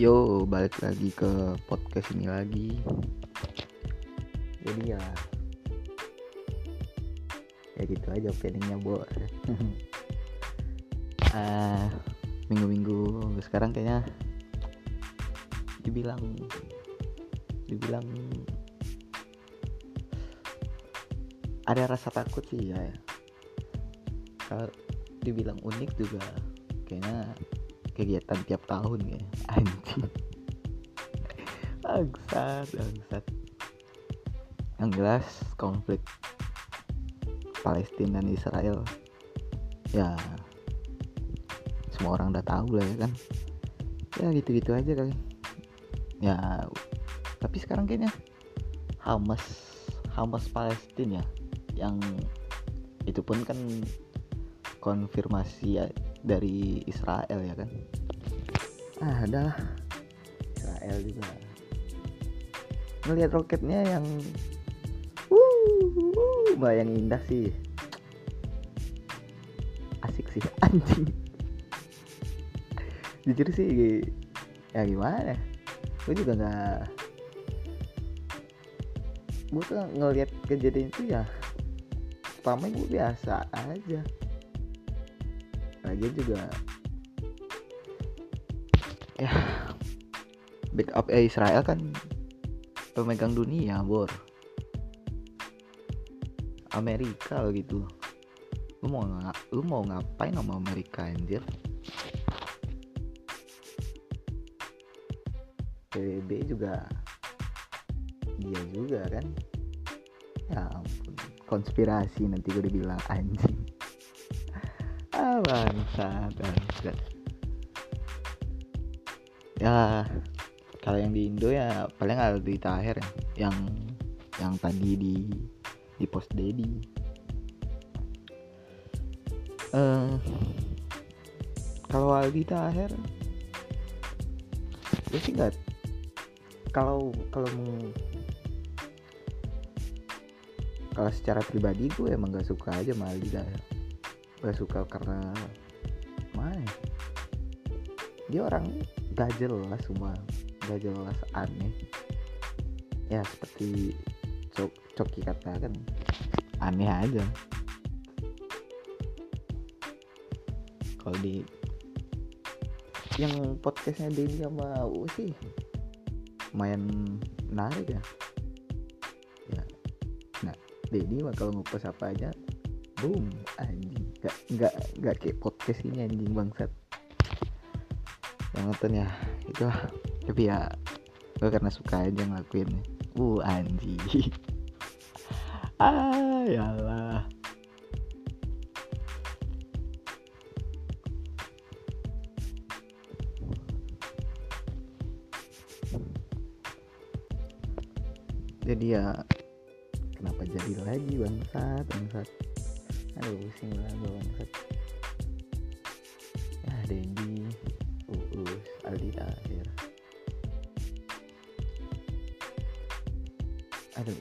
Yo, balik lagi ke podcast ini lagi. Jadi ya, ya gitu aja openingnya bo. Ah, minggu-minggu sekarang kayaknya dibilang, dibilang ada rasa takut sih ya. Kalau dibilang unik juga kayaknya kegiatan tiap tahun ya. Anjing. Bangsat bangsat. Yang jelas konflik Palestina dan Israel. Ya semua orang udah tahu lah ya kan. Ya gitu-gitu aja kali. Ya tapi sekarang kayaknya Hamas Hamas Palestina ya yang itu pun kan konfirmasi ya dari Israel ya kan? Ah adalah Israel juga. Ngelihat roketnya yang uh, uh, yang indah sih. Asik sih anjing. Jujur sih ya gimana? Gue juga nggak gue tuh ngelihat kejadian itu ya pertama gue biasa aja lagi juga. Ya. Backup eh, Israel kan pemegang dunia bor. Amerika gitu. Lu mau ng lu mau ngapain sama Amerika anjir? PBB juga dia juga kan. Ya konspirasi nanti gue dibilang anjing bangsat bangsat. Ya kalau yang di Indo ya paling Aldi Taher ya yang yang tadi di di post Dedi. Uh, kalau Aldi Taher gue sih nggak kalau kalau kalau secara pribadi gue emang gak suka aja sama Aldi gak suka karena mana dia orang gak jelas semua gak jelas aneh. Ya seperti cok coki katakan aneh aja. Kalau di yang podcastnya Denny sama U sih lumayan menarik ya. Ya nah Denny mah kalau ngupas apa aja boom anjing nggak nggak nggak kayak podcast ini anjing bangsat. Yang nonton ya. Itu tapi ya gue karena suka aja ngelakuin uh anjing. Ah yalah jadi ya kenapa jadi lagi bangsat bangsat aduh pusing lah gue bangsat. Ya Dendi Uus Aldi Tahir aduh.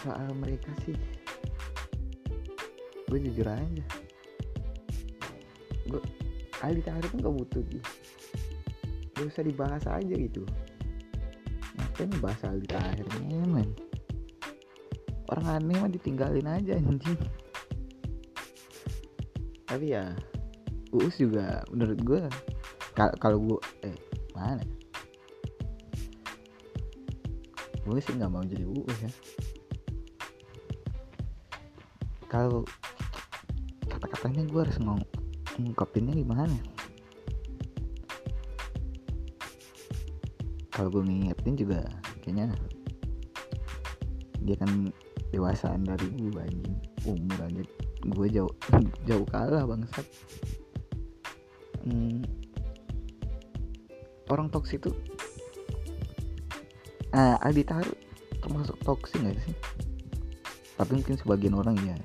Soal mereka sih? Gue jujur aja. Gue Aldi Tahir tuh gak butuh sih gak usah dibahas aja gitu. Ngapain bahas Aldi Tahir men orang aneh mah ditinggalin aja anjing. Tapi ya Uus juga menurut gue kalau gue eh mana? Gue sih nggak mau jadi Uus ya. Kalau kata-katanya gue harus ngomong ngungkapinnya gimana? Kalau gue ngingetin juga kayaknya dia kan dewasaan dari gue anjing. Umur aja gue jauh jauh kalah bangsat. Hmm, orang toksik itu ah Aldi Taru termasuk toksik gak sih? Tapi mungkin sebagian orang ya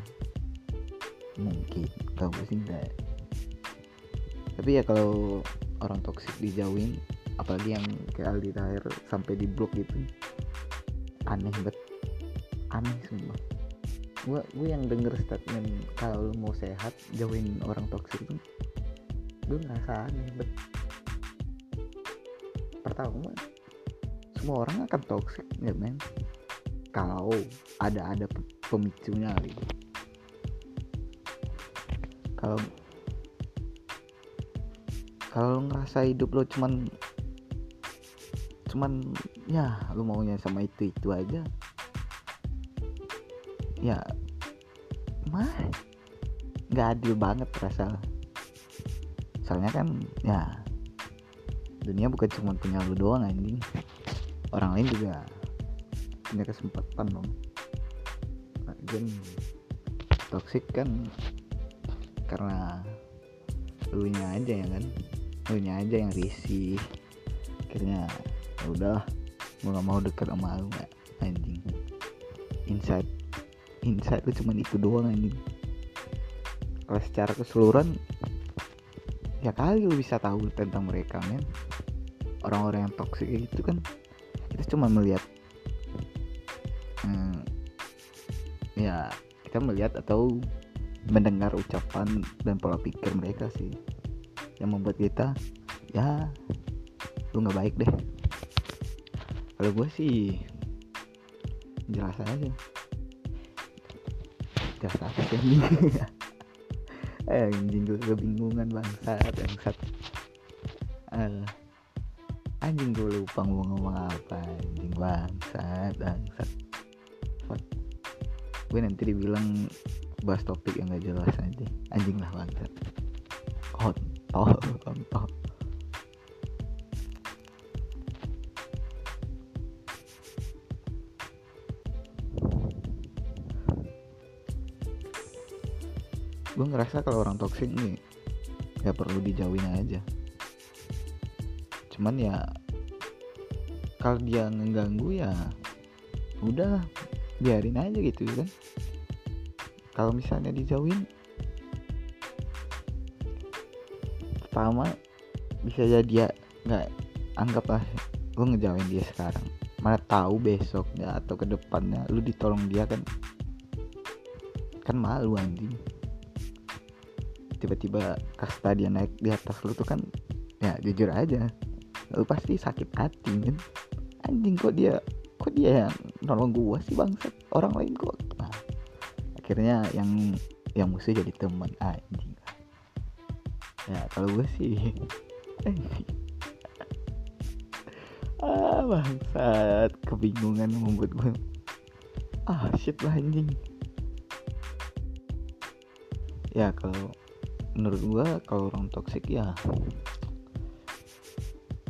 mungkin. Kalau gue sih? Enggak tapi ya kalau orang toksik dijauhin apalagi yang kayak Aldi Tahir sampai di blok gitu aneh banget aneh semua gue gue yang denger statement kalau lu mau sehat jauhin orang toksik itu gue ngerasa aneh bet mah semua orang akan toxic ya men. Kalau ada ada pemicunya gitu. Kalau kalau ngerasa hidup lo cuman cuman ya lu maunya sama itu itu aja ya mah nggak adil banget rasa. Soalnya kan ya dunia bukan cuma punya lu doang anjing. Orang lain juga punya kesempatan dong. Dan toxic kan karena lu nya aja ya kan? Lu nya aja yang risih. Akhirnya ya udah gue gak mau deket sama lu gak anjing. Inside inside lu cuma itu doang anjing. Kalau secara keseluruhan ya kali lu bisa tahu tentang mereka men. Orang-orang yang toxic itu kan kita cuma melihat hmm, ya kita melihat atau mendengar ucapan dan pola pikir mereka sih yang membuat kita ya lu nggak baik deh. Kalau gue sih jelas aja jelas apa sih eh anjing gue kebingungan bangsat bangsat. Uh, anjing gue lupa mau ngomong apa anjing bangsat bangsat. Fuck. gue nanti dibilang bahas topik yang gak jelas aja anjing lah bangsat. Kontol kontol gue ngerasa kalau orang toksik nih ya perlu dijauhin aja. Cuman ya kalau dia ngeganggu ya udah biarin aja gitu kan? Kalau misalnya dijauhin pertama bisa jadi dia nggak anggaplah gue ngejauhin dia sekarang. Mana tahu besoknya atau ke depannya lu ditolong dia kan kan malu anjing tiba-tiba kasta dia naik di atas lu tuh kan ya jujur aja. Lu pasti sakit hati men anjing kok dia kok dia yang nolong gua sih bangsat? Orang lain kok. Nah, akhirnya yang yang musuh jadi teman anjing. Ya kalau gue sih ah bangsat. Kebingungan membuat gue ah shit lah anjing. Ya kalau menurut gua kalau orang toksik ya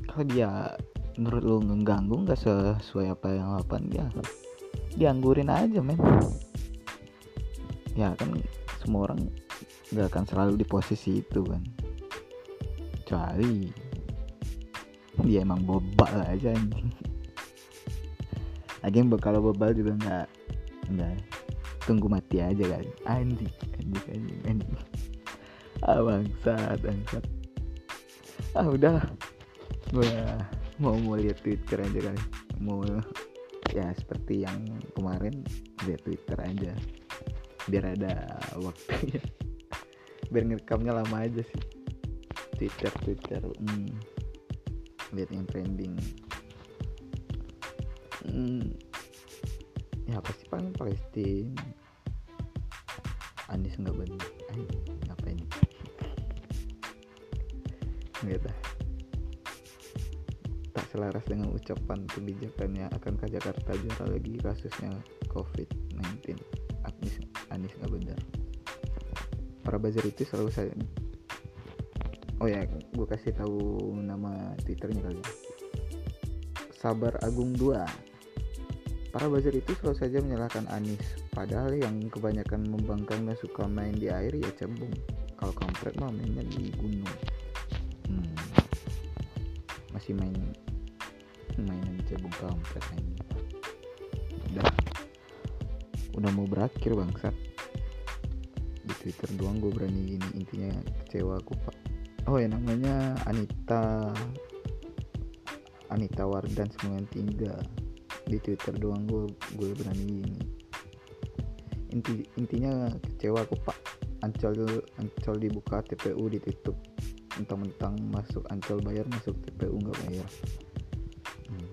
kalau dia menurut lu ngeganggu nggak sesuai apa yang lapan dia dianggurin aja men. Ya kan semua orang nggak akan selalu di posisi itu kan. Kecuali dia emang bobal aja anjing. Lagi kalau bobal juga nggak nggak tunggu mati aja kan. Anjing anjing anjing anjing ah bangsat bangsat. Ah udah gue mau mau lihat twitter aja kali. Mau ya seperti yang kemarin lihat twitter aja. Biar ada waktunya biar ngerekamnya lama aja sih. Twitter twitter hmm. lihat yang trending. Hmm. ya pasti paling Palestina Anies nggak benar ngapain gitu. Tak selaras dengan ucapan kebijakannya akankah Jakarta juara lagi kasusnya COVID-19 Anies Anies nggak benar para buzzer itu selalu saya oh ya gue kasih tahu nama twitternya kali ya. Sabar Agung 2 Para buzzer itu selalu saja menyalahkan Anies Padahal yang kebanyakan membangkang dan suka main di air ya cembung. Kalau kampret mah mainnya di gunung. Masih main Mainan cebong kampret ini Udah. Udah mau berakhir bangsat. Di twitter doang gue berani ini Intinya kecewa aku pak. Oh ya namanya Anita Anita Wardan 93 di Twitter doang gue gue berani ini. Inti intinya kecewa aku pak. Ancol ancol dibuka TPU ditutup mentang-mentang masuk ancol bayar masuk TPU nggak bayar. Hmm.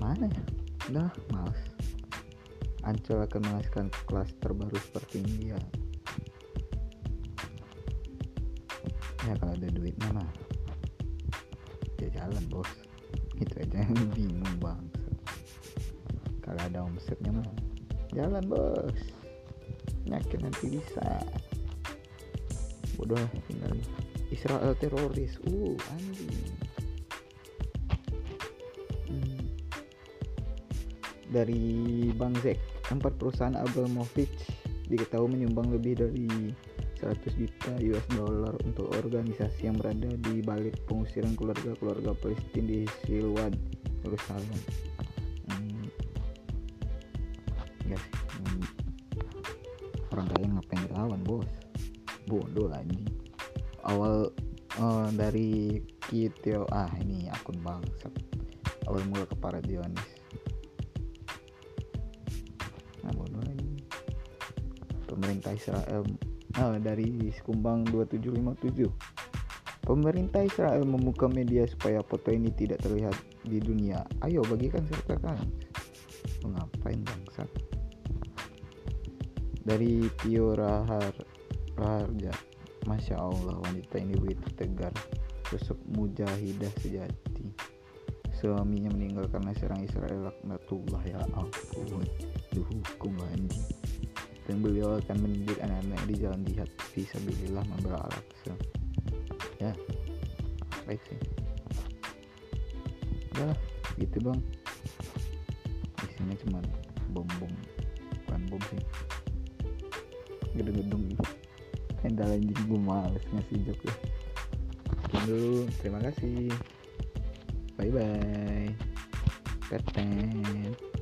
mana ya? Udah males. Ancol akan menghasilkan kelas terbaru seperti ini ya kalau ada duit mana? Ya jalan bos. Itu aja yang bingung bang. Kalau ada omsetnya mah jalan bos. Yakin nanti bisa bodoh tinggal Israel teroris uh anjing hmm. dari Bang Zek empat perusahaan Abramovich diketahui menyumbang lebih dari 100 juta US dollar untuk organisasi yang berada di balik pengusiran keluarga-keluarga Palestina di Silwan, Yerusalem. Hmm. Ya sih. Hmm. Orang kaya ngapain dilawan, Bos? Bodoh lagi. Awal uh, dari Kitio ah ini akun bangsat. Awal mula ke Paradionis. Nah, bodoh lagi. Pemerintah Israel Nah, dari Sekumbang 2757. Pemerintah Israel membuka media supaya foto ini tidak terlihat di dunia. Ayo bagikan serta kalian. Mengapain bangsat? Dari Tio Rahar Raharja. Masya Allah wanita ini begitu tegar Sosok mujahidah sejati. Suaminya meninggal karena serang Israel laknatullah ya ampun. Dihukum anjing. Dan beliau akan mendidik anak-anak di jalan jihad visabilillah membela al ya baik sih. Udah gitu bang. Isinya cuma bom bom bukan bom sih. Gedung-gedung tenda anjing gue males ngasih jok ya. Dulu terima kasih. Bye bye Peten.